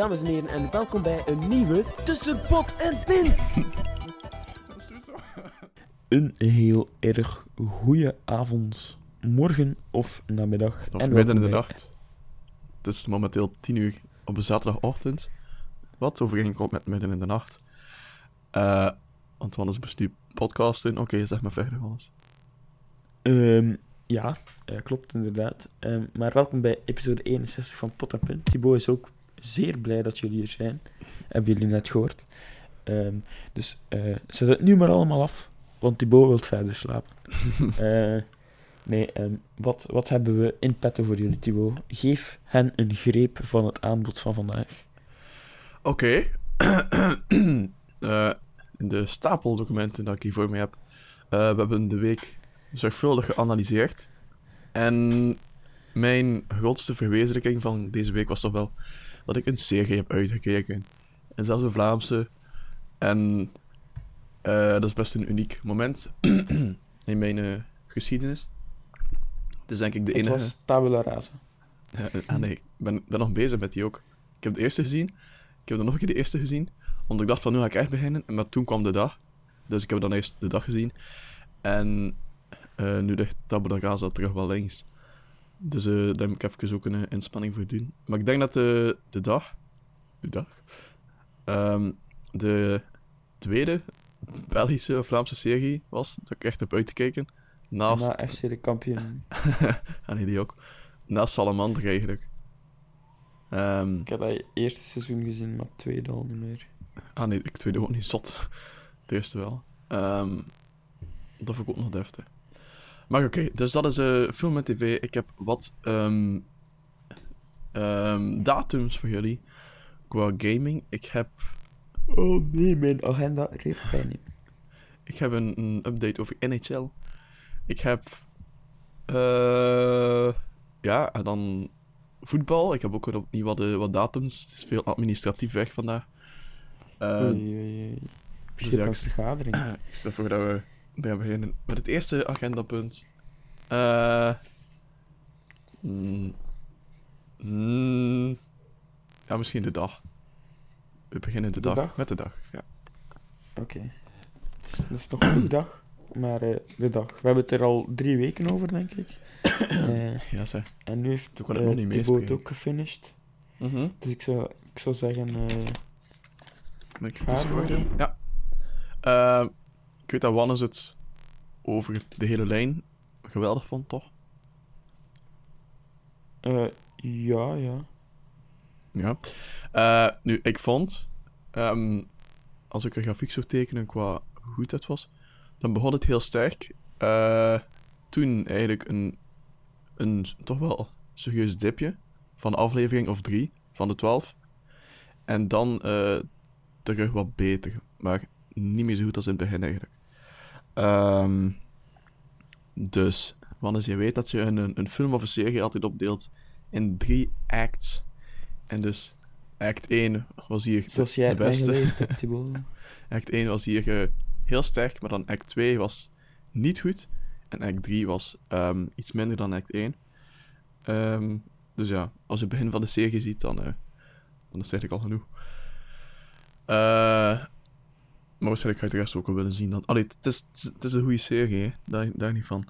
Dames en heren, en welkom bij een nieuwe Tussen Pot en Pin. Een heel erg goede avond, morgen of namiddag. Of en midden in de bij- nacht. Het is momenteel 10 uur op een zaterdagochtend. Wat overeen komt met midden in de nacht. Eh want Wannes nu podcasten. Oké, zeg maar verder, Wannes. Ehm, ja, eh, klopt inderdaad. Ehm, maar welkom bij episode 61 van Pot en Pin. Thibaut is ook zeer blij dat jullie hier zijn. Hebben jullie net gehoord. Ehm, dus eh, zet het nu maar allemaal af, want Thibaut wil verder slapen. Eh, nee, ehm, wat, wat hebben we in petto voor jullie, Thibaut? Geef hen een greep van het aanbod van vandaag. Oké. Eh, in de stapel documenten dat ik hier voor me heb. eh, we hebben de week zorgvuldig geanalyseerd. En mijn grootste verwezenlijking van deze week was toch wel dat ik een serie heb uitgekeken. En zelfs een Vlaamse. En eh, dat is best een uniek moment in mijn eh, geschiedenis. Het is denk ik de Het enige... was Tabula Rasa. Ja, ah nee, ik ben, ben nog bezig met die ook. Ik heb de eerste gezien. Ik heb dan nog een keer de eerste gezien. Want ik dacht van, nu ga ik echt beginnen. Maar toen kwam de dag. Dus ik heb dan eerst de dag gezien. En eh, nu ligt Tabula Rasa terug wel links. Dus eh, daar moet ik even ook een eh, inspanning voor doen. Maar ik denk dat de, de dag... De dag? Ehm, de tweede Belgische of Vlaamse serie was dat ik echt heb uitgekeken. Naast... Na FC de kampioen. ah nee, die ook. Naast Salamander eigenlijk. Ehm, Ik heb dat eerste seizoen gezien, maar het tweede al niet meer. ah nee, ik tweede ook niet zot. De eerste wel. Ehm, dat vond ik ook nog deftig. Maar oké, dus dat is eh film en tv. Ik heb wat ehm, ehm, datums voor jullie qua gaming. Ik heb, Oh nee, mijn agenda even bij ik heb een, een update over NHL. Ik heb... eh ja, en dan voetbal. Ik heb ook weer opnieuw wat, eh, wat datums. Het is veel administratief weg vandaag. Eh, Oei, oei, oei. dus ja, ik- vergadering. Ik stel voor dat we daar beginnen met het eerste agendapunt. Eh mm, mm, ja, misschien de dag. We beginnen de, De dag, dag? met de dag. Ja. Oké. Dus dat is nog een dag, maar eh, de dag. We hebben het er al drie weken over, denk ik. Eh, ja, zeg. en nu heeft Toen kon eh, nog niet het meespelen. ook gefinished. Mhm. Dus ik zou, ik zou zeggen... Moet ik Ga ervoor. doen? Ja. Ik weet dat Wannes het over de hele lijn geweldig vond, toch? eh, ja, ja. Ja. Eh, nu, ik vond, ehm, als ik een grafiek zou tekenen qua hoe goed het was, dan begon het heel sterk. Eh, toen eigenlijk een, een toch wel serieus dipje van aflevering of drie van de twaalf. En dan terug wat beter, maar niet meer zo goed als in het begin eigenlijk. Ehm, dus, wanneer je weet dat je een, een, film of een serie altijd opdeelt in drie acts. En dus act 1 was hier de, Zoals jij de beste. hebt. Act 1 was hier heel sterk, maar dan act 2 was niet goed. En act 3 was ehm, iets minder dan act 1. Ehm, dus ja, als je het begin van de serie ziet, dan, eh, dan is het eigenlijk al genoeg. Eh, maar waarschijnlijk ga je de rest ook wel willen zien dan. Allee, het is, het is, een goede serie, hè. Daar, daar niet van.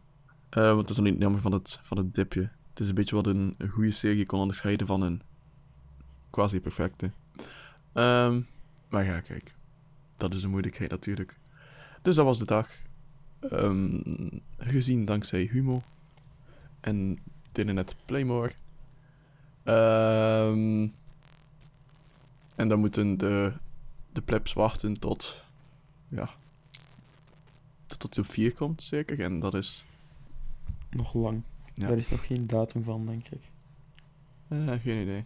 Eh, want het is nog niet jammer van het, van het dipje. Het is een beetje wat een, goede serie kon onderscheiden van een quasi-perfecte. Ehm, maar ja, kijk. Dat is een moeilijkheid natuurlijk. Dus dat was de dag. Ehm, gezien dankzij Humo. En net Playmore. Ehm, en dan moeten de, de plebs wachten tot... Ja. Tot het op 4 komt, zeker. En dat is... Nog lang. Ja. Daar is nog geen datum van, denk ik. eh, geen idee.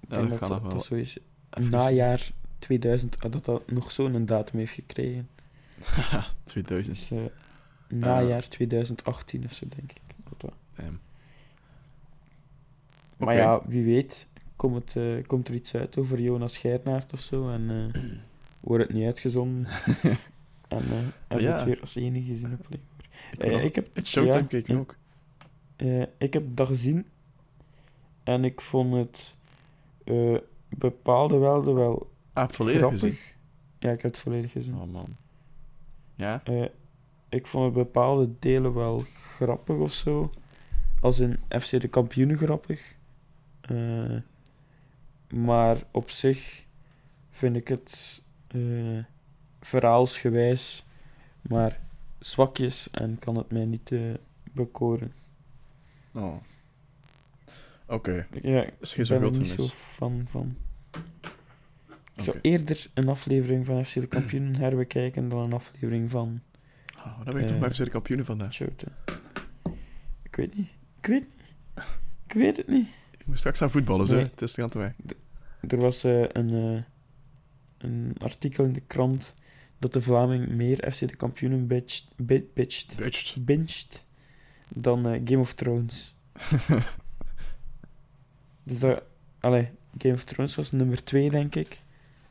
Ik Ja, denk dat dat gaat dat, zo is. Even Najaar 2000, ah, dat dat nog zo'n datum heeft gekregen. Haha, 2000. Dus eh, najaar 2018 of zo, denk ik. Dat. Damn. Maar ja, wie weet, komt, het, eh, komt er iets uit over Jonas Geirnaert of zo en wordt het niet uitgezonden. en eh hebben we Ja. het weer als enige gezien op Playboy. Ik, Eh, ik heb- het Showtime ja, ja. ook. Eh, ik heb dat gezien en ik vond het eh, bepaalde wel, wel Ah, volledig grappig. gezien. Ja, ik heb het volledig gezien. Oh man. Ja? Eh, ik vond het bepaalde delen wel grappig of zo. Als in FC de kampioenen grappig. Eh, maar op zich vind ik het eh, verhaalsgewijs maar zwakjes en kan het mij niet eh, bekoren. Oh. Oké. Ja, ik ben er niet zo fan van. Ik zou eerder een aflevering van FC de kampioenen herbekijken dan een aflevering van Oh, daar ben ik toch Eh, maar even de kampioenen vandaag. Ik weet niet. Ik weet niet. Ik weet het niet. Ik moet straks gaan voetballen, zo. Nee. Het is de aan weg. Er was eh, een, eh, een artikel in de krant dat de Vlaming meer FC de kampioenen bitcht, bi- bitcht, binged dan eh, Game of Thrones. Dus dat, allee, Game of Thrones was nummer 2, denk ik.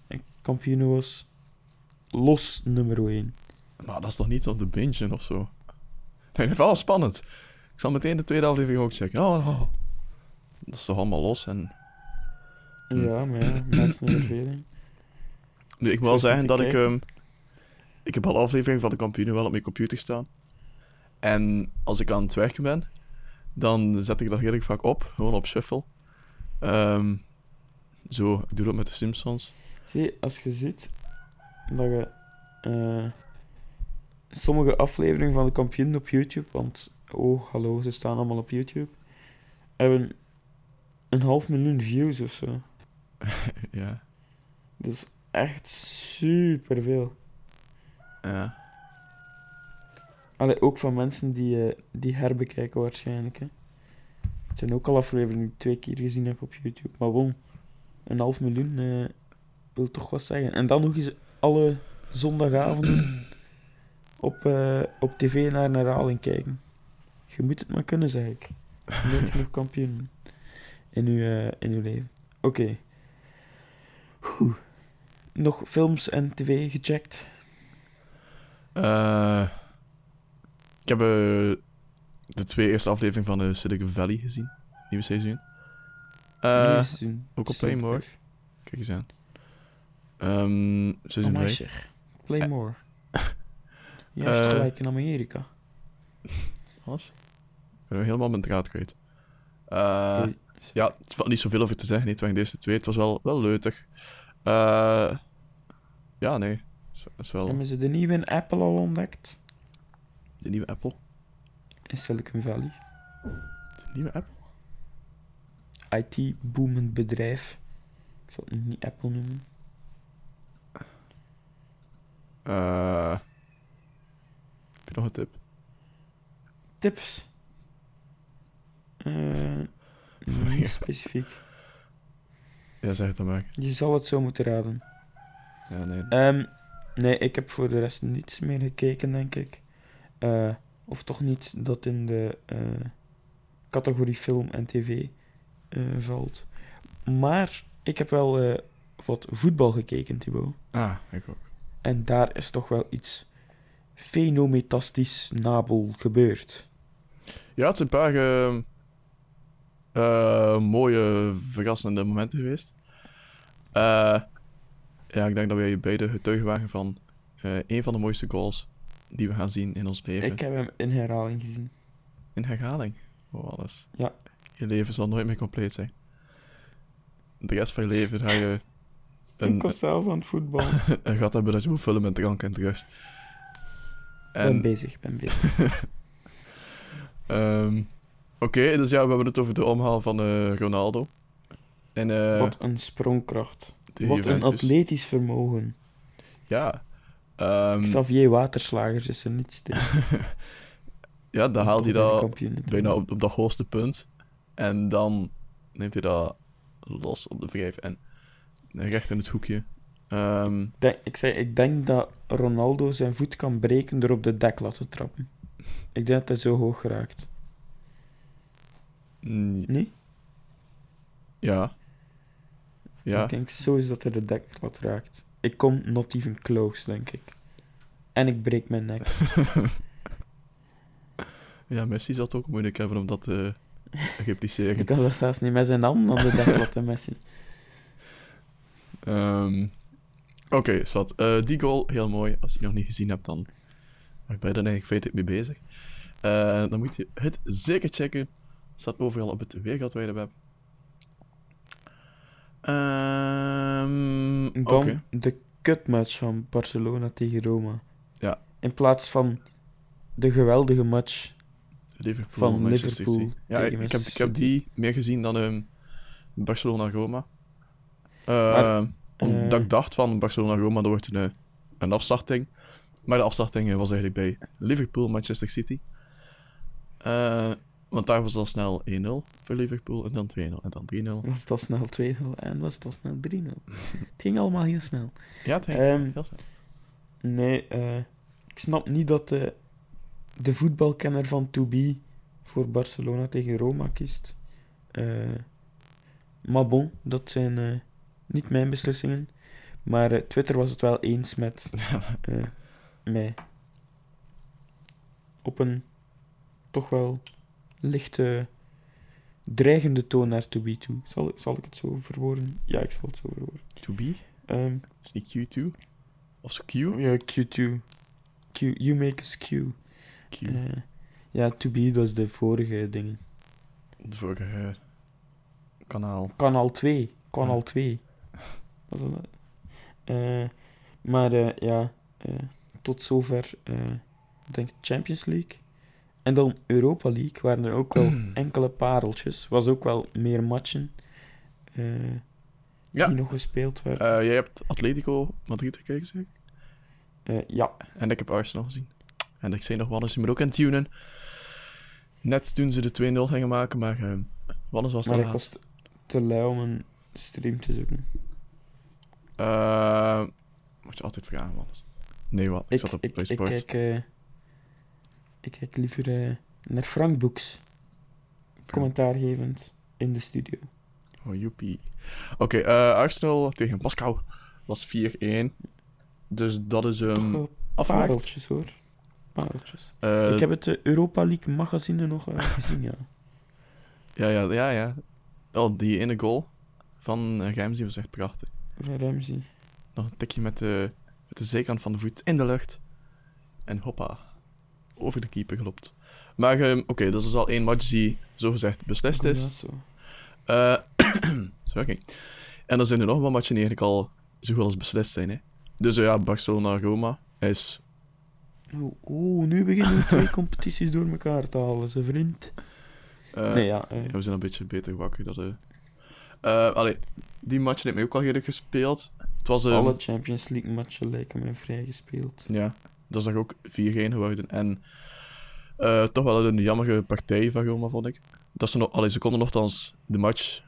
En kampioenen was los nummer 1. Maar dat is toch niet om te bingen of zo? Vind het wel spannend. Ik zal meteen de tweede aflevering ook checken. Oh, oh. Dat is toch allemaal los en... Hm. Ja, maar ja, mensen in verveling. Nu, ik moet wel zeggen dat ik... ehm, ik heb alle afleveringen van de kampioenen wel op mijn computer staan. En als ik aan het werken ben, dan zet ik dat redelijk vaak op. Gewoon op shuffle. Ehm, zo, ik doe dat met de Simpsons. Zie, als je ziet dat je eh, sommige afleveringen van de kampioen op YouTube, want oh hallo, ze staan allemaal op YouTube, hebben een half miljoen views of zo. ja. Is echt super veel. Ja. Allee, ook van mensen die, eh, die herbekijken waarschijnlijk. Hè. Het zijn ook al afleveringen die ik twee keer gezien heb op YouTube. Maar bon, een half miljoen eh, wil toch wat zeggen. En dan nog eens alle zondagavonden op, eh, op tv naar een herhaling kijken. Je moet het maar kunnen, zeg ik. Nooit genoeg kampioen in uw, eh, in uw leven. Oké. Oeh. Nog films en tv gecheckt? Eh, ik heb eh, de twee eerste afleveringen van de Silicon Valley gezien. Nieuwe seizoen. Eh, ook op Seizoen Playmore. vijf. Kijk eens aan. Ehm seizoen Amai, 5. zeg. Playmore. Juist Eh. gelijk in Amerika. Wat? Ik ben helemaal mijn draad kwijt. Eh, Oei. ja, het valt niet zoveel over te zeggen. Nee, het waren de eerste twee. Het was wel, wel leutig. Eh, ja, nee. Is wel Hebben ze de nieuwe Apple al ontdekt? de nieuwe Apple. In Silicon Valley. De nieuwe Apple? IT-boomend bedrijf. Ik zal het nu niet Apple noemen. Eh, heb je nog een tip? Tips? Niet specifiek. Ja, zeg het dan maar. Je zal het zo moeten raden. Ja, nee. Ehm, nee, ik heb voor de rest niets meer gekeken, denk ik. Eh, of toch niet dat in de eh, categorie film en tv eh, valt. Maar ik heb wel eh, wat voetbal gekeken, Thibaut. Ah, ik ook. En daar is toch wel iets fenometastisch nabel gebeurd. Ja, het zijn een paar eh, eh, mooie, verrassende momenten geweest. Eh, ja, ik denk dat wij beide getuigen waren van eh, een van de mooiste goals die we gaan zien in ons leven. Ik heb hem in herhaling gezien. In herhaling. Oh, alles. Ja. Je leven zal nooit meer compleet zijn. De rest van je leven ga je ik een, was zelf aan het voetballen. Ik een gat hebben dat je moet vullen met drank en drugs. ben En, bezig, ik ben bezig. ehm, Oké, dus ja, we hebben het over de omhaal van eh, Ronaldo. En eh, Wat een sprongkracht. Wat een Juventus. atletisch vermogen. Ja. Ehm, Xavier Waterslagers is er niets tegen. ja, dan haalt hij dat bijna op, op dat hoogste punt. En dan neemt hij dat los op de vijf en recht in het hoekje. Ehm, Denk- ik, zei, ik denk dat Ronaldo zijn voet kan breken door op de deklat te trappen. Ik denk dat hij zo hoog raakt. mm, Nee? ja. Ja, Ik denk sowieso dat hij de deklat raakt. Ik kom not even close, denk ik. En ik breek mijn nek. ja, Messi zal het ook moeilijk hebben om dat te repliceren. Ik kan dat zelfs niet met zijn handen aan de deklat, hè, Messi. Ehm, Oké, Swat. Eh, die goal, heel mooi. Als je die nog niet gezien hebt, dan ben je er eigenlijk feitelijk mee bezig. Eh, dan moet je het zeker checken. staat overal op het wereldwijde Ehm Oké. Dan de kutmatch van Barcelona tegen Roma. Ja. In plaats van de geweldige match. Liverpool, van Manchester Liverpool City. Ja, ik, heb, ik heb die meer gezien dan ehm, Barcelona-Roma. Eh, Maar, omdat eh, ik dacht van Barcelona-Roma, dat wordt een, eh, een afstarting. Maar de afstarting eh, was eigenlijk bij Liverpool-Manchester City. Want daar was al snel 1-0 voor Liverpool en dan 2-0 en dan 3-0. Was het al snel 2-0 en was het al snel 3-0. het ging allemaal heel snel. Ja, het ging Ehm, heel snel. Nee, eh, ik snap niet dat de, de voetbalkenner van 2B voor Barcelona tegen Roma kiest. Eh, maar bon, dat zijn eh, niet mijn beslissingen. Maar Twitter was het wel eens met mij. Op een toch wel lichte, dreigende toon naar 2B toe. Zal, zal ik het zo verwoorden? Ja, ik zal het zo verwoorden. To be? Ehm, Is niet Q2? Of zo Q? ja, Q2. Q, you make us Q. Q. Eh, ja, To Be, dat is de vorige dingen. De vorige eh, kanaal. Kanaal 2. Kanaal Ja. 2. Wat is dat? Eh, maar eh, ja, tot zover denk Champions League. En dan Europa League waren er ook wel enkele pareltjes. Was ook wel meer matchen eh, Ja. die nog gespeeld werden. Eh, jij hebt Atletico Madrid gekeken, zeg ik? Eh, ja, En ik heb Arsenal gezien. En ik zei nog, Wannes, je moet ook aan tunen. Net toen ze de 2-0 gingen maken, maar uh, Wannes was maar ik laat. was te- lui om een stream te zoeken. Moet je altijd vragen, Wannes. Nee, wat? Ik, Ik, zat op ik, Play ik, kijk, eh, ik kijk liever eh, naar Frank Boeks, commentaargevend in de studio. Oh, joepie. Oké, eh, Arsenal tegen Pascal was 4-1. Dus dat is Toch um, hoor. Pareltjes. Eh, ik heb het Europa League magazine nog gezien, ja. Ja, ja, ja, ja. Oh, die ene goal van uh, Ramsey was echt prachtig. Van Ramsey. Nog een tikje met de, met de zijkant van de voet in de lucht. En hoppa. Over de keeper gelopt. Maar ehm, oké, dat is al één match die zogezegd beslist is. Zo. Sorry. En dan zijn er nog wel matchen die eigenlijk al zo goed als beslist zijn. Hè. Dus eh, ja, Barcelona-Roma is... Oeh, nu beginnen we twee competities door elkaar te halen, ze vriend. eh, nee, ja. ja, we zijn een beetje beter wakker. Dat, allee, die matchen heb ik ook al eerder gespeeld. Het was... ehm, alle Champions League matchen lijken mij vrijgespeeld. Ja, dat is ook 4-1 geworden. En eh, toch wel een jammere partij van Roma, vond ik. Dat ze, nog, allee, ze konden nogthans de match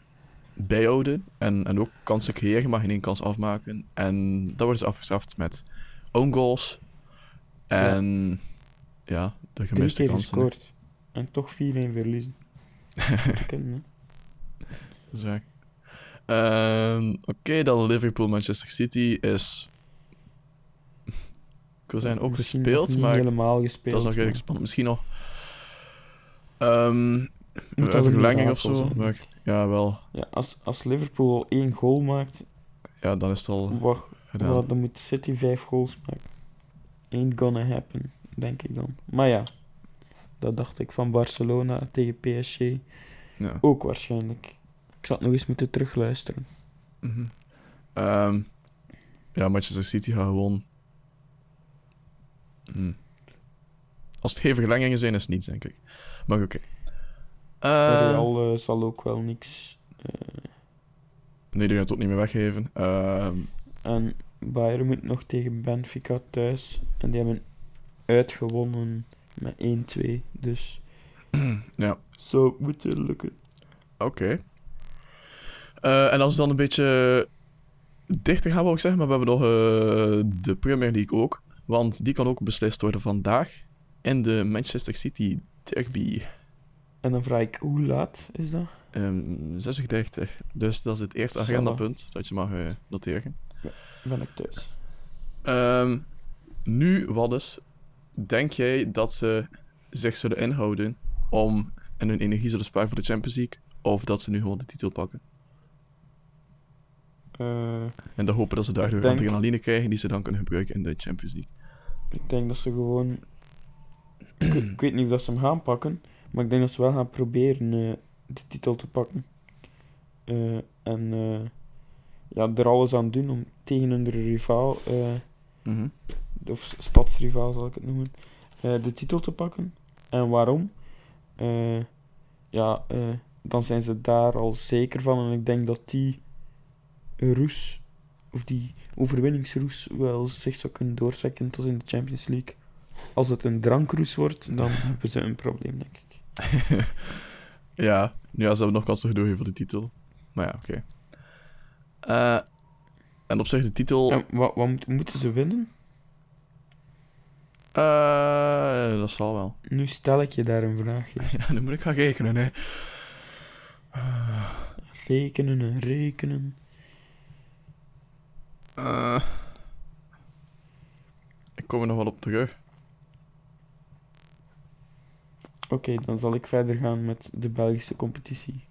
bijhouden en, en ook kansen creëren, maar geen één kans afmaken. En dat worden ze afgestraft met own goals. En ja, de Drie gemiste keer kansen. gescoord. En toch 4-1 verliezen. Moet kennen, hè. Dat is waar. Ehm, Oké, dan Liverpool-Manchester City is... Wil zeggen ook Misschien gespeeld, niet maar helemaal gespeeld. Dat is nog redelijk maar- spannend. Misschien nog. Ehm Moet een weer verlenging of zo. zijn. Maar ja, wel. Ja, als, als Liverpool al één goal maakt, Ja, dan is het al wacht. Wel, dan moet City vijf goals maken. Ain't gonna happen, denk ik dan. Maar ja, dat dacht ik van Barcelona tegen PSG Ja. ook waarschijnlijk. Ik zal het nog eens moeten terugluisteren. Mhm. Ehm, ja, Manchester City gaat gewoon... Hm. Als het geen verlengingen zijn, is het niets, denk ik. Maar oké. Eh, Real eh, zal ook wel niks. eh, nee, die gaat het ook niet meer weggeven. Ehm, en Bayern moet nog tegen Benfica thuis. En die hebben uitgewonnen met 1-2. Dus ja, zou moeten lukken. oké. Eh, en als we dan een beetje dichter gaan, wil ik zeggen, maar we hebben nog eh, de Premier League ook. Want die kan ook beslist worden vandaag in de Manchester City Derby. En dan vraag ik, hoe laat is dat? Um, 36. Dus dat is het eerste agendapunt dat je mag eh, noteren. Ben ik thuis. Ehm, nu, Waddes, denk jij dat ze zich zullen inhouden om en hun energie zullen sparen voor de Champions League? Of dat ze nu gewoon de titel pakken? Eh, En dan hopen dat ze daardoor denk- adrenaline krijgen die ze dan kunnen gebruiken in de Champions League. Ik denk dat ze gewoon... ik, weet- niet of dat ze hem gaan pakken, maar ik denk dat ze wel gaan proberen eh de titel te pakken. Eh, en eh, ja, er alles aan doen om tegen hun rivaal, eh, Mhm. of stadsrivaal zal ik het noemen, de titel te pakken. En waarom? Ja, dan zijn ze daar al zeker van. En ik denk dat die roes, of die overwinningsroes, wel zich zou kunnen doortrekken tot in de Champions League. Als het een drankroes wordt, dan hebben ze een probleem, denk ik. ja, ja, ze hebben nog kans te gedoe voor de titel. Maar ja, oké. Eh, en op zich de titel... En wat, wat moet- moeten ze winnen? eh, dat zal wel. Nu stel ik je daar een vraagje. Ja, nu moet ik gaan rekenen, hè. Rekenen en rekenen. Eh, ik kom er nog wel op terug. Oké, dan zal ik verder gaan met de Belgische competitie.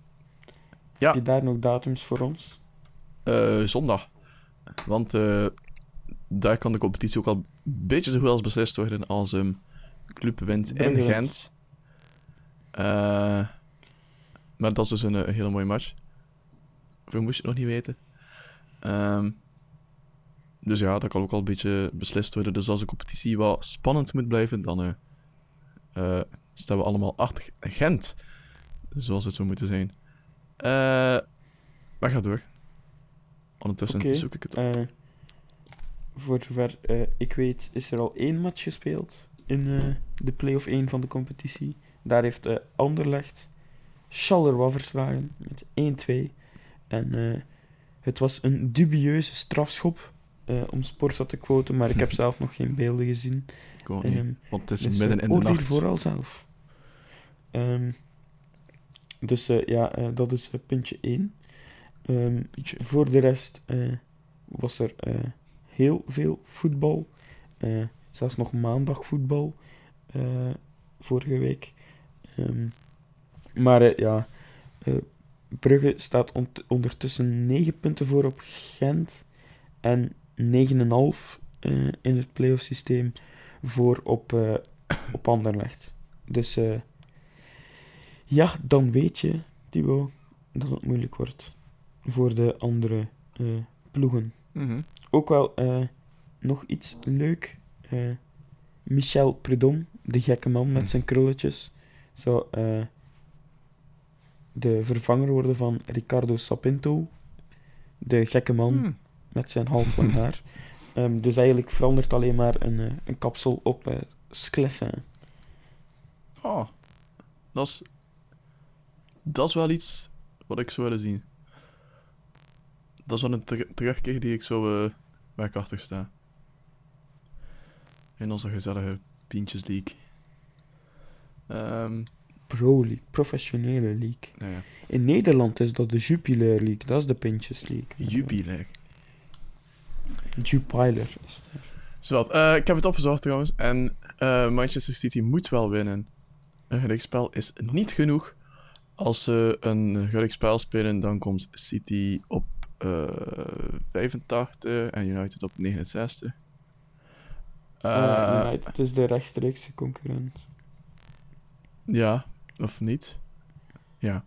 Ja. Heb je daar nog datums voor ons? Eh, zondag. Want eh, daar kan de competitie ook al een beetje zo goed als beslist worden als een club wint in. Gent. Maar dat is dus een, hele mooie match. Of moest je het nog niet weten. Ehm, dus ja, dat kan ook al een beetje beslist worden. Dus als de competitie wat spannend moet blijven, dan eh, staan we allemaal achter Gent. Zoals het zou moeten zijn. Eh, maar ga door. Ondertussen zoek ik het op. Voor zover ik weet, is er al één match gespeeld in de play-off 1 van de competitie. Daar heeft Anderlecht Charleroi verslagen met 1-2. En het was een dubieuze strafschop, eh, om Sporza te quoten, maar ik heb zelf nog geen beelden gezien. Ehm, want het is dus, midden eh, in de nacht. vooral zelf. Ehm, dus eh, ja, dat is puntje 1. Ehm, voor de rest was er heel veel voetbal. Zelfs nog maandag voetbal vorige week. Maar ja, Brugge staat ondertussen 9 punten voor op Gent en 9,5 eh in het playoff systeem voor op, eh op Anderlecht. Dus eh, ja, dan weet je, Thibaut, dat het moeilijk wordt voor de andere ploegen. Mhm. Ook wel nog iets leuk. Michel Prudhomme, de gekke man met zijn krulletjes, zou de vervanger worden van Ricardo Sapinto, de gekke man Hmm. Met zijn halflang haar. Ehm, dus eigenlijk verandert alleen maar een, eh, een kapsel op uh, Sclessin. Oh, dat is... Dat is wel iets wat ik zou willen zien. Dat is wel een ter- terugkeer die ik zo eh waar ik achter sta. In onze gezellige Pintjes League. Ehm, Pro League, professionele league. nou ja, In Nederland is dat de Jupiler League, dat is de Pintjes League. Jubilee. Jupiler is. Zowat, eh, ik heb het opgezocht trouwens. En eh, Manchester City moet wel winnen. Een gelijkspel is niet genoeg. Als ze een gelijkspel spelen, dan komt City op eh 85 en United op 69. Eh, Eh, United is de rechtstreekse concurrent. Ja, of niet? Ja.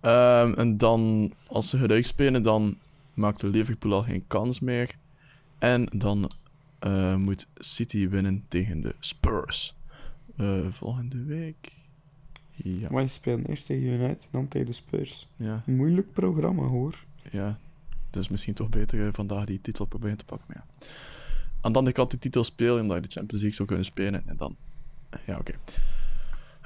Ehm, en dan, als ze gelijk spelen, dan maakt Liverpool al geen kans meer. En dan eh, moet City winnen tegen de Spurs. Eh, volgende week. Ja. Maar je speelt eerst tegen United en dan tegen de Spurs. Ja, Moeilijk programma hoor. ja. Dus misschien toch beter eh, vandaag die titel proberen te pakken. Maar ja. Aan de andere kant die titel spelen, omdat je de Champions League zou kunnen spelen. En dan... Ja, oké.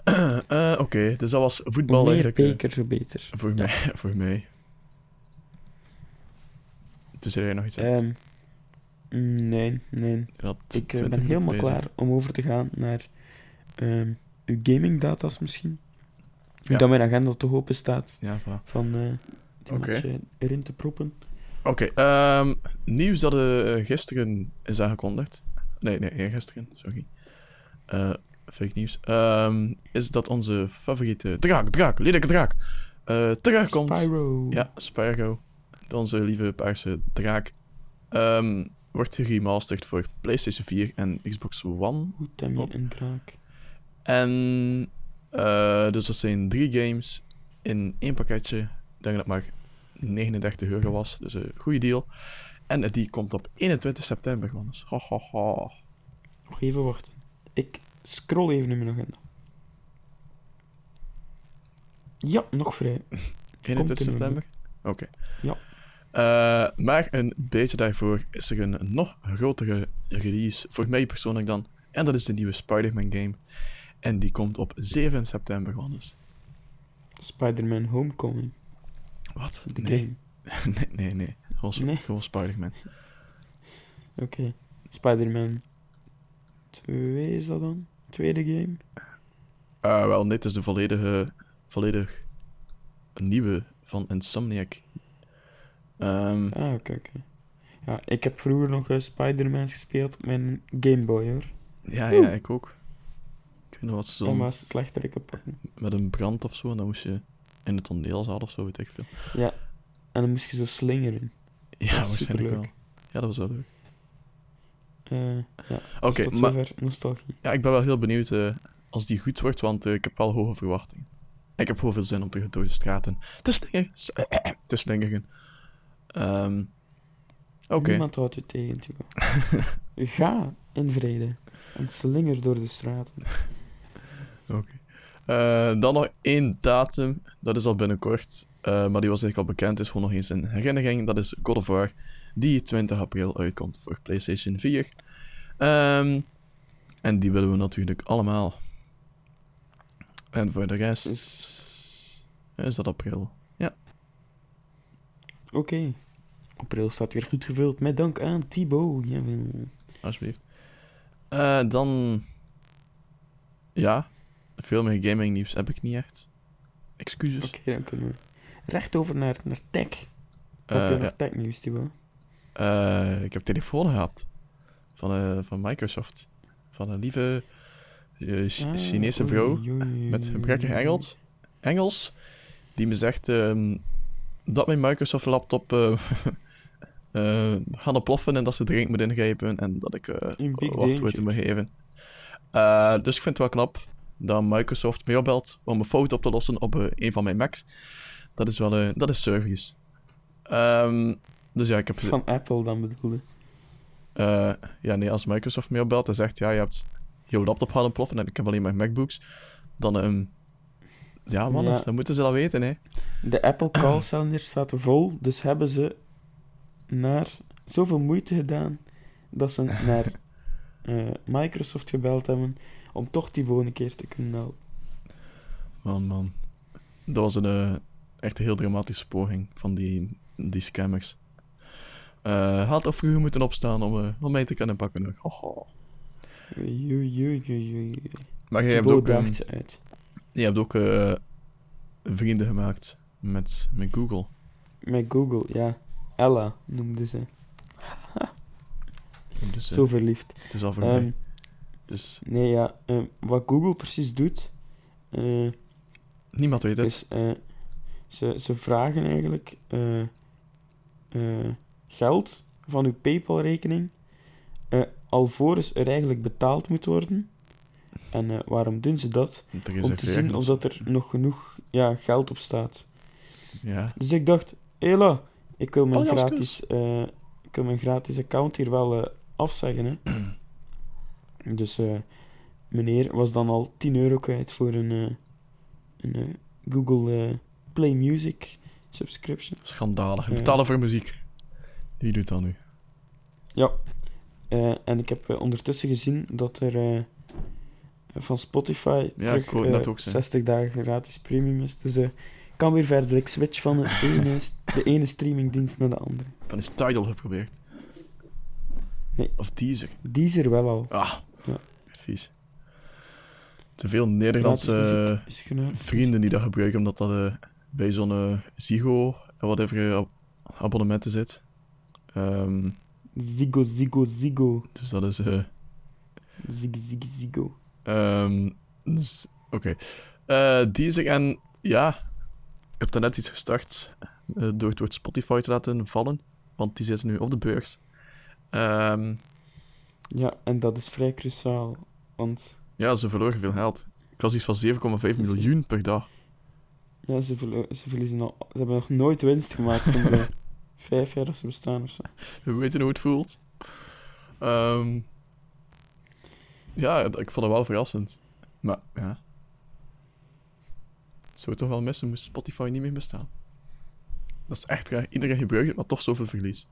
Oké, dus dat was voetbal Hoe meer eigenlijk. eh, beker, zo beter. Voor mij, voor mij. Tenzij jij nog iets. Ehm, nee, nee. Ja, Ik eh, 20 ben helemaal bezig. klaar om over te gaan naar ehm, uw gamingdata's misschien. Ja. Dat mijn agenda toch open staat Ja, voilà. van eh die Oké. matchen erin te proppen. Oké, ehm, nieuws dat eh, gisteren is aangekondigd. Nee, nee, eergisteren, sorry. Eh, fake nieuws. Ehm, is dat onze favoriete draak, draak, lelijke draak, eh terugkomt. Spyro. Ja, Spyro. Onze lieve paarse draak. ehm, wordt geremasterd voor PlayStation 4 en Xbox One. Op. een draak? En eh, dus dat zijn drie games in één pakketje. Ik denk dat het maar 39 euro was. Dus een goede deal. En die komt op 21 september, man. Dus, ha, ha, ha. Nog even wachten. Ik scroll even in mijn agenda. Ja, nog vrij. 21 in september? Oké. Ja. Eh, maar een beetje daarvoor is er een nog grotere release, voor mij persoonlijk dan. En dat is de nieuwe Spider-Man game. En die komt op 7 september, man. Dus. Spider-Man Homecoming. Wat? De nee. game. nee, nee, nee. Gewoon, Nee? gewoon Spider-Man. Oké. Spider-Man 2 is dat dan? Tweede game? Eh, wel, dit is de volledige, volledig nieuwe van Insomniac. Ehm, Ah, oké, oké. Ja, ik heb vroeger nog eh, Spider-Man gespeeld op mijn Game Boy hoor. ja, ja, ik ook. Ik weet nog wat ze zo maar slechterik pakken. met een brand of zo, en dan moest je in de toneelzaal of zo, weet ik veel. Ja. En dan moest je zo slingeren. Ja, waarschijnlijk wel. Ja, dat was wel leuk. Eh, ja. Oké, dus tot maar zover nostalgie. ja, ik ben wel heel benieuwd eh, als die goed wordt, want ik heb wel hoge verwachtingen. Ik heb heel veel zin om te door de straten te slingeren. te slingeren. Ehm, Oké. Niemand houdt u tegen. Ga in vrede. En slinger door de straten. Eh, dan nog één datum, dat is al binnenkort, eh, maar die was eigenlijk al bekend, is gewoon nog eens een herinnering. Dat is God of War, die 20 april uitkomt voor PlayStation 4. Ehm, en die willen we natuurlijk allemaal. En voor de rest is dat april. Oké. April staat weer goed gevuld. Met dank aan Thibaut. Jawel. Alsjeblieft. Eh, dan. Ja, veel meer gaming nieuws heb ik niet echt. Excuses. Oké, dan kunnen we recht over naar, naar tech. Heb je nog ja. technieuws, Thibaut? Eh, ik heb telefoon gehad. Van, eh, van Microsoft. Van een lieve Ch- Ah, Chinese vrouw. oei, oei, Met oei, gebrekkig oei. Engels. Engels. Die me zegt ehm, dat mijn Microsoft laptop eh eh, gaat oploffen en dat ze dringend moet ingrijpen. En dat ik eh wachtwoorden danger. moet geven. Dus ik vind het wel knap dat Microsoft mij opbelt om een fout op te lossen op een van mijn Macs. Dat is wel dat is service. Ehm, dus ja, ik heb... Van Apple dan bedoelde. Eh, ja, nee, als Microsoft mij opbelt en zegt, ja, je hebt jouw laptop gaan ontploffen en ik heb alleen maar MacBooks, dan, ehm ja, man, Ja. dan moeten ze dat weten, hè. De Apple callcenter staat vol, dus hebben ze naar zoveel moeite gedaan dat ze naar eh, Microsoft gebeld hebben om toch die een keer te kunnen helpen. Man, man. Dat was een eh, echt een heel dramatische poging van die, die scammers. Eh had al vroeger moeten opstaan om, om mij te kunnen pakken. Oei, oei. Maar jij hebt ook, ze uit. Je hebt ook eh, vrienden gemaakt met, met Google. Met Google, ja. Ella noemde ze. Dus Zo verliefd. het is al voorbij. Ehm, dus nee, ja. ehm, wat Google precies doet, eh, niemand weet het. is... eh, ze, ze vragen eigenlijk geld van uw PayPal-rekening alvorens er eigenlijk betaald moet worden. En eh, waarom doen ze dat? Om te zien of dat er nog genoeg ja, geld op staat. Ja, Dus ik dacht, hela, ik wil mijn Paljas gratis, eh, ik wil mijn gratis account hier wel eh, afzeggen. Hè. dus meneer was dan al 10 euro kwijt voor een, een Google Play Music subscription. schandalig. Betalen voor muziek. Wie doet dat nu? Ja, en ik heb ondertussen gezien dat er van Spotify Ja, terug ik wou eh, ook zeggen. 60 dagen gratis premium is. Dus eh, ik kan weer verder. Ik switch van de ene, de ene streamingdienst naar de andere. Dan is Tidal geprobeerd. Nee. Of Deezer. Die is er wel al. Ah, Ja. vies. Te veel Nederlandse vrienden die dat gebruiken, omdat dat eh, bij zo'n eh, Zigo en whatever eh, ab- abonnementen zit. Ehm, Zigo, zigo, zigo. dus dat is... eh, Zig, zig, zigo. Ehm, dus, oké. Eh, Deezer en ja, ik heb daar net iets gestart eh, door, het Spotify te laten vallen, want die zitten nu op de beurs. Ehm, Ja, en dat is vrij cruciaal. Want ja, ze verloren veel geld. Ik las iets van 7,5 miljoen per dag. ja, ze, verlo- ze verliezen al... Ze hebben nog nooit winst gemaakt in de vijf jaar dat ze bestaan of zo. We weten hoe het voelt. Ehm, ja, ik vond het wel verrassend. Maar ja. Het zou toch wel missen, moest Spotify niet meer bestaan. Dat is echt raar. Iedereen gebruikt het, maar toch zoveel verlies.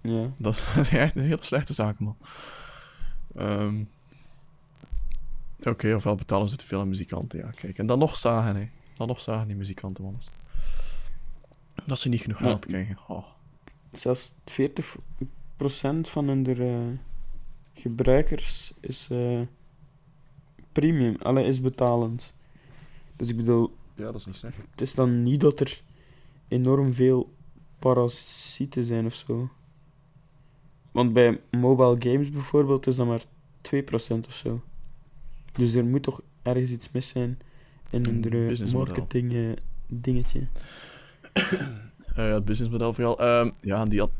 Ja. Dat is echt een hele slechte zaak, man. Ehm, Oké, ofwel betalen ze te veel aan muzikanten, ja, kijk. En dan nog zagen, hè. Dan nog zagen die muzikanten, man. Dat ze niet genoeg Ja. geld krijgen. Oh. Zelfs 40% van hun eh, gebruikers is eh, premium. Alle is betalend. Dus ik bedoel, Ja, dat is niet slecht. het is dan niet dat er enorm veel parasieten zijn of zo. Want bij mobile games bijvoorbeeld is dat maar 2% of zo. Dus er moet toch ergens iets mis zijn in Een hun businessmodel. marketing eh, dingetje. Ja, het businessmodel vooral. Ehm, ja, die ad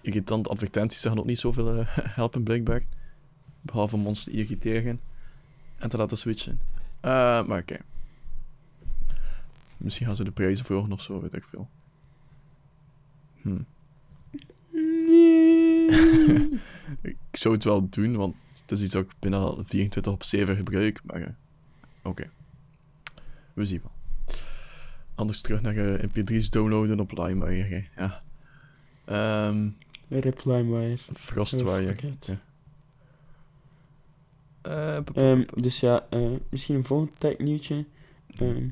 irritante advertenties zeggen ook niet zoveel eh, helpen, blijkbaar. Behalve om ons te irriteren en te laten switchen. Eh, maar oké. Misschien gaan ze de prijzen verhogen of zo, weet ik veel. Hm. ik zou het wel doen, want het is iets dat ik bijna 24 op 7 gebruik. Maar eh, oké. We zien wel. Anders terug naar eh, mp3's downloaden op hè. Ja. Ehm LimeWire. Frostwire. Ja. P- dus ja, eh, misschien een volgend technieuwtje. Ehm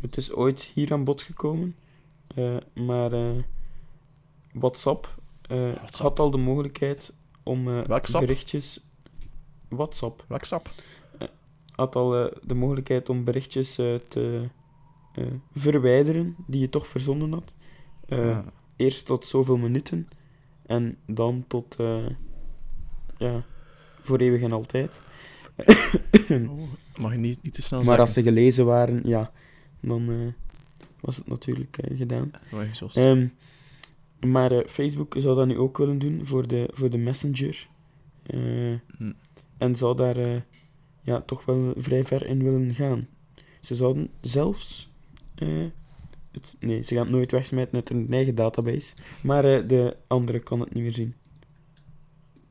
het is ooit hier aan bod gekomen, eh, maar eh, WhatsApp, eh, WhatsApp. had al de mogelijkheid om eh, berichtjes. WhatsApp WhatsApp. had al eh, de mogelijkheid om berichtjes eh, te eh, verwijderen die je toch verzonden had. Eh, Ah. Eerst tot zoveel minuten en dan tot eh, ja, voor eeuwig en altijd. Oh, mag je niet, niet te snel Maar zeggen. als ze gelezen waren, ja, dan eh, was het natuurlijk eh, gedaan. Ehm, maar Facebook zou dat nu ook willen doen voor de, voor de Messenger. Hm. En zou daar ja, toch wel vrij ver in willen gaan. Ze zouden zelfs. Het, nee, ze gaan het nooit wegsmijten uit hun eigen database. Maar eh, de andere kan het niet meer zien.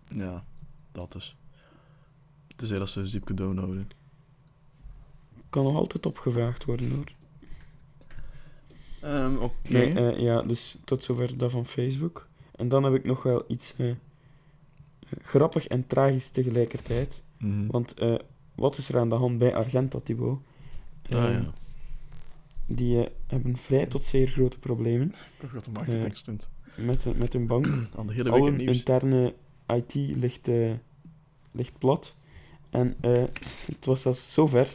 Ja, dat is. Tenzij dat ze een zipje downloaden. Kan nog altijd opgevraagd worden hoor. Ehm, Oké. Nee, eh, ja, dus tot zover dat van Facebook. En dan heb ik nog wel iets eh, grappig en tragisch tegelijkertijd. Mhm. Want wat is er aan de hand bij Argenta, Thibaut? Ah, Eh, ja. Die eh, hebben vrij tot zeer grote problemen Ik had een marketingstunt. met, met hun bank. Aan de hele week Al in hun nieuws. interne IT ligt, eh, ligt plat. En eh, het was zelfs zover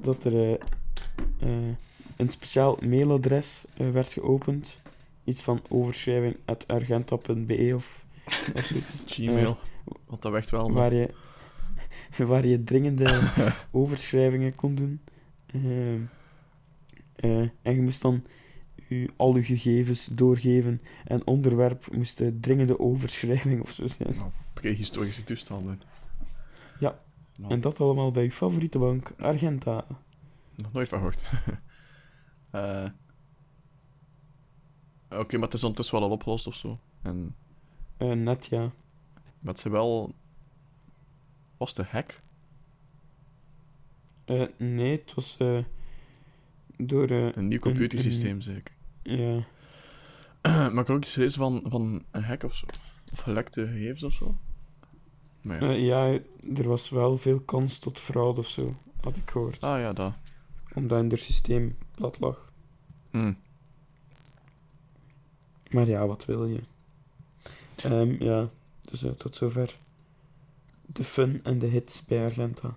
dat er een speciaal mailadres werd geopend. Iets van overschrijving at argenta.be of, of zoiets. Gmail. Want dat werkt wel. Waar je, waar je dringende overschrijvingen kon doen. Eh, en je moest dan je, al je gegevens doorgeven en onderwerp moest de dringende overschrijving of zo zijn. Prehistorische toestanden. Ja. Man, En dat allemaal bij je favoriete bank, Argenta. Nog nooit van gehoord. Eh, Oké, maar het is ondertussen wel al opgelost of zo. En Eh, net ja. met ze wel. Was de hack? Eh, nee, het was eh, door... eh, Een nieuw computersysteem, zeker. ja, maar ik heb ook iets gelezen van, van een hack of zo. Of gelekte gegevens of zo. Maar ja. Eh, ja, er was wel veel kans tot fraude of zo, had ik gehoord. Ah ja, dat. Omdat in het systeem plat lag. Hm. Maar ja, wat wil je? Ehm, ja, dus eh, tot zover de fun en de hits bij Argenta.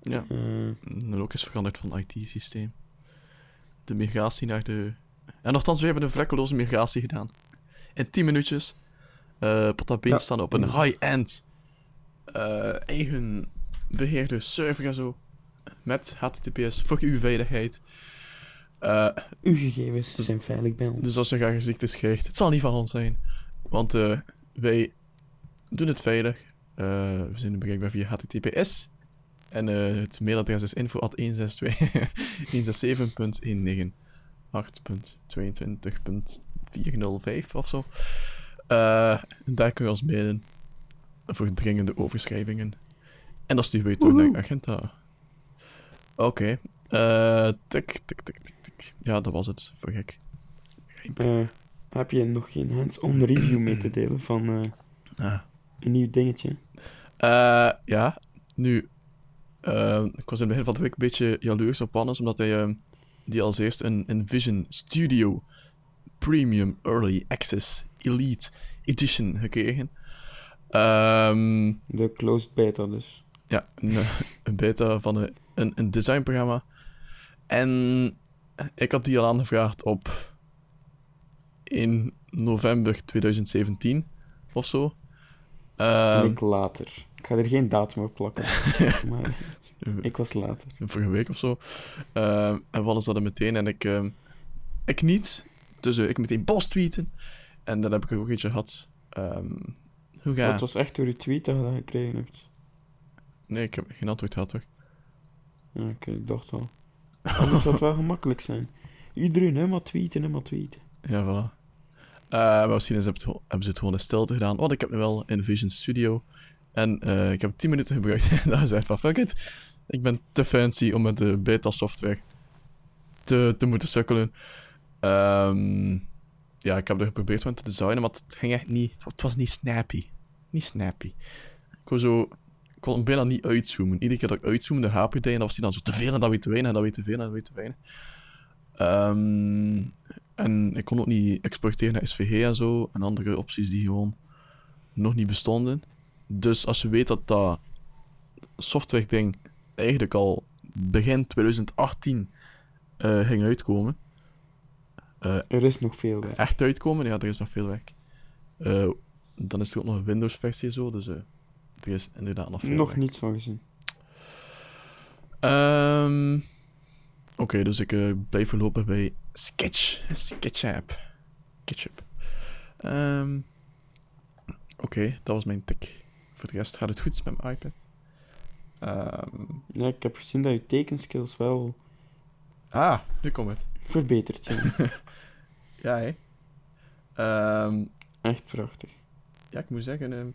Ja. En ook is veranderd van IT-systeem. De migratie naar de... En nogthans, we hebben een vlekkeloze migratie gedaan. In 10 minuutjes. eh Potapeen Ja. staan op een high-end eh, eigen beheerde server en zo. Met HTTPS voor uw veiligheid. Eh, uw gegevens Dus- zijn veilig bij ons. dus als je graag ziektes krijgt, het zal niet van ons zijn. Want eh, wij doen het veilig. Eh, we zijn bereikbaar via HTTPS. En eh, het mailadres is info.162.197.8.22.405 of zo. Eh, daar kun je ons mailen voor dringende overschrijvingen. En dan sturen we je terug naar Agenta. Oké. Eh, tik, tik, tik, tik, tik. Ja, dat was het. Voor gek. Eh, heb je nog geen hands-on review mee te delen van eh, Ah. een nieuw dingetje? Eh, ja, nu. Eh, ik was in het begin van de week een beetje jaloers op Hannes, omdat hij eh, die als eerst een, een Vision Studio Premium Early Access Elite Edition gekregen. Ehm, De closed beta dus. ja, een, eh, een beta van een, een, een designprogramma. En ik had die al aangevraagd op 1 november 2017 of zo. Een Ehm, week later. Ik ga er geen datum op plakken. maar ik was later. vorige week of zo. Ehm, en Wannes dat er meteen en ik, ehm, ik niet. Dus eh, ik meteen post tweeten. En dan heb ik ook eentje gehad. Ehm, hoe ga Het was echt door je tweet dat je dat gekregen hebt. Nee, ik heb geen antwoord gehad. Ja, oké, ik dacht al. Anders zou het wel gemakkelijk zijn. Iedereen helemaal tweeten, helemaal tweeten. Ja, voilà. Eh, maar misschien is het, hebben ze het gewoon in stilte gedaan. Want ik heb nu wel in Vision Studio. En eh, ik heb 10 minuten gebruikt. en dan zei van fuck it. Ik ben te fancy om met de beta software te, te moeten sukkelen. Ehm, ja, ik heb er geprobeerd van te designen, maar het ging echt niet. Het was niet snappy. Niet snappy. Ik kon zo. Ik kon bijna niet uitzoomen. Iedere keer dat ik uitzoomde, haperde en dan was die dan zo te veel en dat weer te weinig en dat weer te veel en dat weer te weinig. Ehm, en ik kon ook niet exporteren naar SVG en zo. En andere opties die gewoon nog niet bestonden. Dus als je weet dat dat software ding eigenlijk al begin 2018 eh, ging uitkomen. eh, Er is nog veel werk. echt uitkomen, ja, er is nog veel werk. Eh, dan is er ook nog een Windows-versie zo, dus er is inderdaad nog veel Nog werk. niets van gezien. Ehm, Oké, dus ik blijf voorlopig bij Sketch. SketchUp. SketchUp. Ehm, Oké, dat was mijn tik. Voor de rest gaat het goed met mijn iPad. Ehm, Ja, ik heb gezien dat je tekenskills wel ah, nu komt het. verbeterd zijn. Ja, hè. Ehm, Echt prachtig. ja, ik moet zeggen, ehm,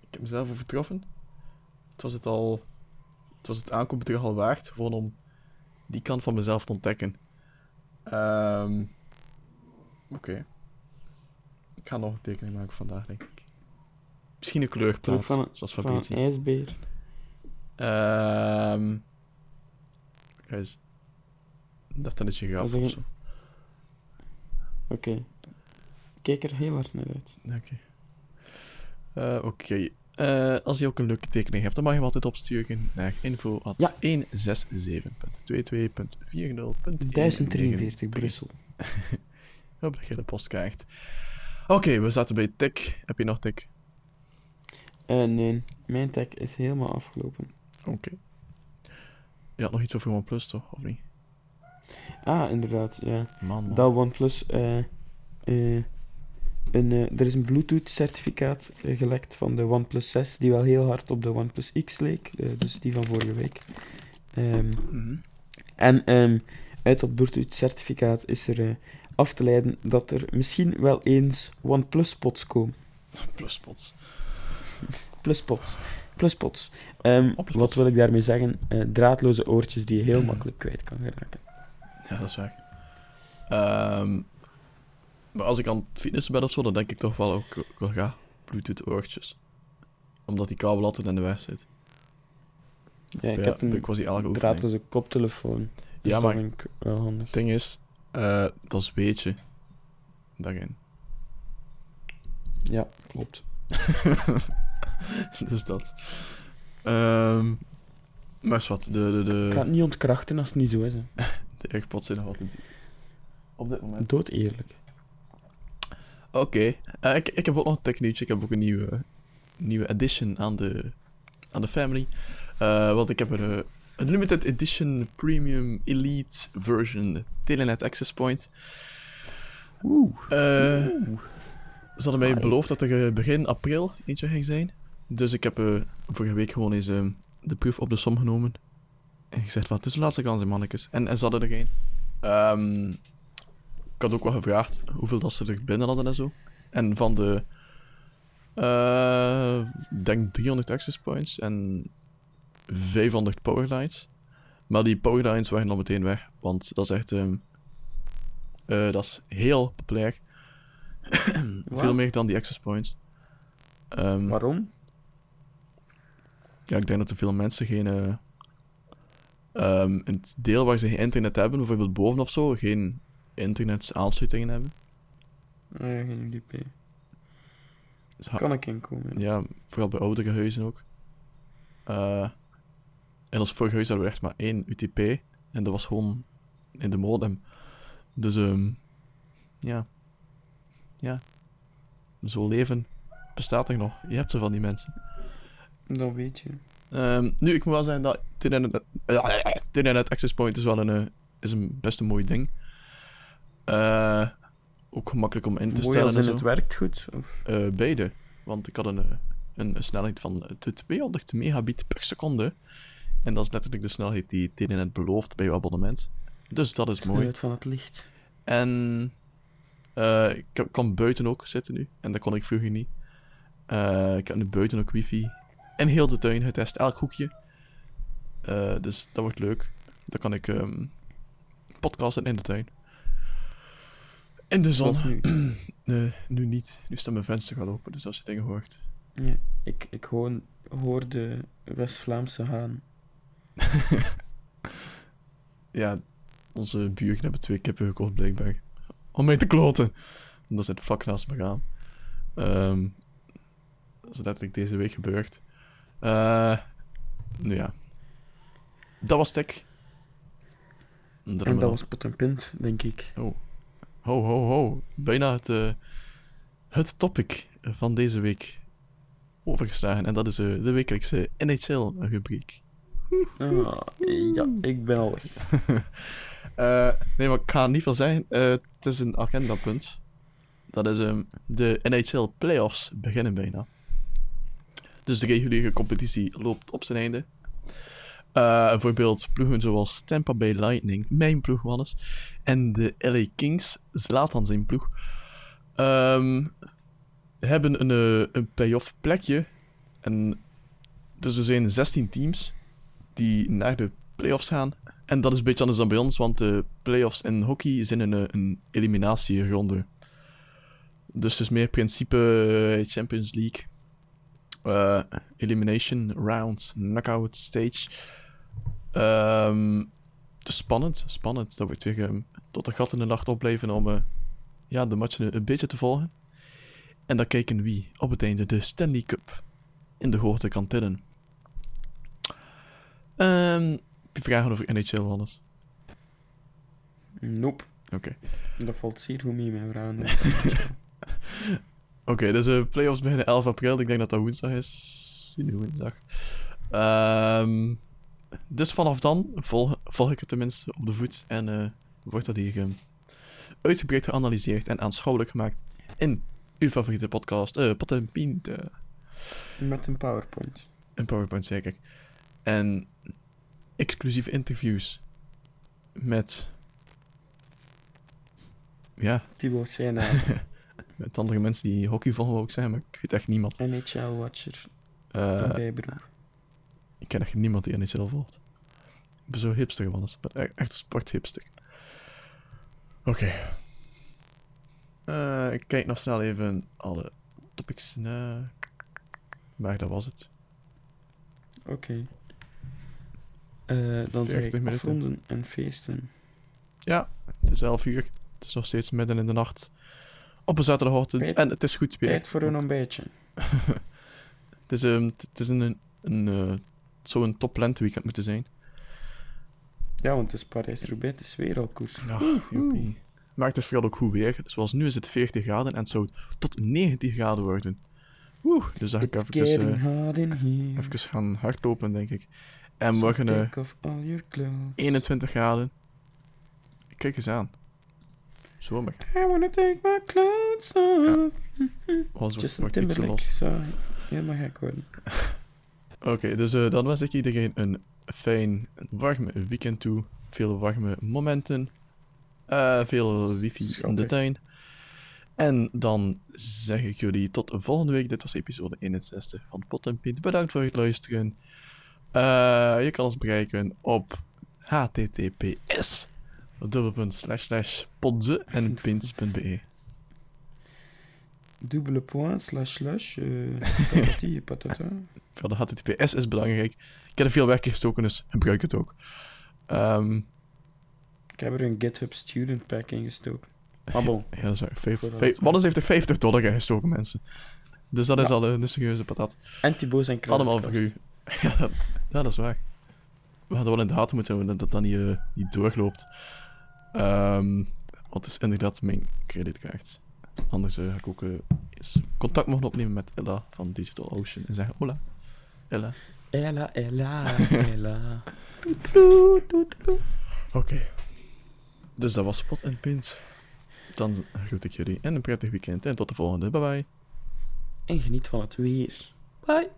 ik heb mezelf overtroffen. Het was het al... Het was het aankoopbedrag al waard, gewoon om die kant van mezelf te ontdekken. Oké. Ik ga nog een tekening maken vandaag, denk ik. Misschien een kleurplaat, van, zoals van een ijsbeer. Ehm dat is je is of zo. Oké. Kijk er heel hard naar uit. Oké. Eh, Oké. Eh, als je ook een leuke tekening hebt, dan mag je hem altijd opsturen naar info Ja. 167.22.40.193. 1043 Brussel. Je de post krijgt. Oké, we zaten bij tik. Heb je nog tik? Eh, nee, mijn tag is helemaal afgelopen. Oké. Je had nog iets over OnePlus, toch? Of niet? Ah, inderdaad, ja. Man, man. Dat OnePlus... eh eh een, eh, er is een Bluetooth-certificaat gelekt van de OnePlus 6, die wel heel hard op de OnePlus X leek, dus die van vorige week. Mhm. en ehm, uit dat Bluetooth-certificaat is er af te leiden dat er misschien wel eens OnePlus-pots komen. Pluspots. Pluspots. Pluspots. Ehm, Oplospot. wat wil ik daarmee zeggen? Eh, draadloze oortjes die je heel makkelijk kwijt kan geraken. Ja, dat is waar. Ehm, maar als ik aan het fitnessen ben of zo, dan denk ik toch wel ook, ook wel ga Bluetooth oortjes. Omdat die kabel altijd in de weg zit. Ja, ik Ja, heb een ik was die draadloze koptelefoon. Dus Ja, maar ik wel. Het ding is, eh, dat is weet je daarin. Ja, klopt. dus dat. Ehm maar is wat, de, de, Ik ga de, het niet ontkrachten als het niet zo is. Hè. de AirPods zijn nog altijd. Op dit moment. Dood eerlijk. Oké. Eh, ik, ik heb ook nog een technieuwtje. Ik heb ook een nieuwe, nieuwe edition aan de, aan de family. Eh, want ik heb een, eh, een limited edition premium elite version Telenet Access Point. Oeh. Eh, Ze hadden mij beloofd dat er eh, begin april eentje ging zijn. Dus ik heb eh, vorige week gewoon eens eh, de proef op de som genomen. En gezegd van, het is de laatste kans, mannetjes. En, en ze hadden er geen. Ehm, ik had ook wel gevraagd hoeveel dat ze er binnen hadden en zo. En van de... Ik denk 300 access points en 500 powerlines. Maar die powerlines waren al meteen weg. Want dat is echt... ehm, eh, dat is heel populair. Veel meer dan die access points. Ehm, Waarom? ja, ik denk dat er veel mensen geen. ehm, in het deel waar ze geen internet hebben, bijvoorbeeld boven of zo, geen internet-aansluitingen hebben. Nee, geen UDP. Dus Kan ik inkomen? ja, vooral bij oudere huizen ook. Eh in ons vorige huis hadden we echt maar één UTP. En dat was gewoon in de modem. Dus, ehm ja. Ja. Zo leven bestaat er nog. Je hebt ze van die mensen. Dat weet je. Ehm, nu, ik moet wel zeggen dat Internet, Access Point is wel een, eh, is een best een mooi ding. Eh, ook gemakkelijk om in te Mooi stellen als en het werkt goed? Of? Eh, beide. Want ik had een, een, een snelheid van eh, de 200 megabit per seconde. En dat is letterlijk de snelheid die Telenet belooft bij uw abonnement. Dus dat is mooi. Snelheid van het licht. En eh, ik kan- buiten ook zitten nu. En dat kon ik vroeger niet. Eh, ik heb nu buiten ook wifi. En heel de tuin getest, elk hoekje. Eh, dus dat wordt leuk. Dan kan ik ehm, podcasten in de tuin. In de zon. Nu. Nee, nu niet. Nu staat mijn venster wel open, dus als je dingen hoort. Ja, ik, ik gewoon hoor de West-Vlaamse haan. Ja, onze buren hebben twee kippen gekocht, blijkbaar. Om mee te kloten. En dat zit vlak naast me gaan. Ehm, dat is letterlijk deze week gebeurd. Nou ja. Dat was tech. En dat was pot en pint, denk ik. Ho, ho, ho. Bijna het, eh, het topic van deze week overgeslagen. En dat is eh, de wekelijkse NHL-rubriek. Ah, ja, ik ben al weg. Nee, maar ik ga niet veel zeggen. Het is een agendapunt. Dat is ehm, de NHL Playoffs beginnen bijna. Dus de reguliere competitie loopt op zijn einde. Eh, bijvoorbeeld ploegen zoals Tampa Bay Lightning, mijn ploeg Wannes, en de LA Kings, Zlatan zijn ploeg, ehm, hebben een, eh, een playoff plekje. En dus er zijn 16 teams die naar de playoffs gaan. En dat is een beetje anders dan bij ons, want de playoffs in hockey zijn een, eh, een eliminatieronde. Dus het is meer principe eh, Champions League. eh, elimination rounds, knockout stage. Is spannend, spannend. Dat wordt weer ehm, tot de gat in de nacht opblijven om ja, de matchen een, beetje te volgen. En dan kijken wie op het einde de Stanley Cup in de hoogte kan tillen. Ehm, vragen over NHL, Hannes? Nope. Oké. Dat valt zeer goed mee, mijn vrouw. Oké, dus de playoffs beginnen 11 april. Ik denk dat dat woensdag is. Nu woensdag. Ehm, dus vanaf dan volg, volg ik het tenminste op de voet. En eh, wordt dat hier ehm, uitgebreid geanalyseerd en aanschouwelijk gemaakt in uw favoriete podcast. eh Pot en. Met een PowerPoint. En PowerPoint zeker. En exclusieve interviews met. Ja, zijn naam. met andere mensen die hockey volgen, ik zeggen, maar ik weet echt niemand. NHL-watcher. Eh, Een bijberoep. ik ken echt niemand die NHL volgt. Ik ben zo hipster geworden. Ik ben echt een sporthipster. Oké. Eh, ik kijk nog snel even alle topics na. Maar dat was het. Oké. Eh, dan zeg 40 ik minuten. afronden en feesten. Ja, het is 11 uur. Het is nog steeds midden in de nacht. op een zaterdagochtend. Tijd- En het is goed weer. Tijd voor een ontbijtje. Het is, ehm, het is een, een, een, eh, het zou een top lenteweekend moeten zijn. Ja, want het is Parijs-Roubaix, het is weer al koers. Ja, joepie. Maar het is vooral ook goed weer. Zoals nu is het 40 graden en het zou tot 19 graden worden. Oeh, dus dan ga ik even, eh, hot in here. even gaan hardlopen, denk ik. En morgen eh, your clothes. 21 graden. Kijk eens aan. Zomer. I wanna take my clothes off. Was Justin wordt iets Timberlake los. zou helemaal gek worden. Oké, dus eh, dan wens ik iedereen een fijn, warm weekend toe. Veel warme momenten. Eh, veel wifi in de Schattig. tuin. En dan zeg ik jullie tot volgende week. Dit was episode 61 van Pot en Piet. Bedankt voor het luisteren. Eh, je kan ons bereiken op https dubbelpunt slash slash potze en pins.be. Dubbele point, slash slash, eh, patati, patata. Voor de HTTPS is belangrijk. Ik heb er veel werk in gestoken, dus gebruik het ook. Ehm, Ik heb er een GitHub student pack in gestoken. Maar bon, ja, dat is waar. Auto. Wannes heeft er 50 dollar in gestoken, mensen. Dus dat is Ja. al een serieuze patat. en Thibaut zijn. Allemaal voor u. Ja dat, ja, dat is waar. We hadden wel in de gaten moeten houden dat dat niet, eh, niet doorloopt. Ehm, want het is inderdaad mijn creditkaart. Anders eh, ga ik ook eh, eens contact mogen opnemen met Ella van Digital Ocean en zeggen: Hola, Ella. Ella, Ella, Ella. Oké. Dus dat was Spot en Pint. Dan groet ik jullie en een prettig weekend en tot de volgende. Bye bye. En geniet van het weer. Bye.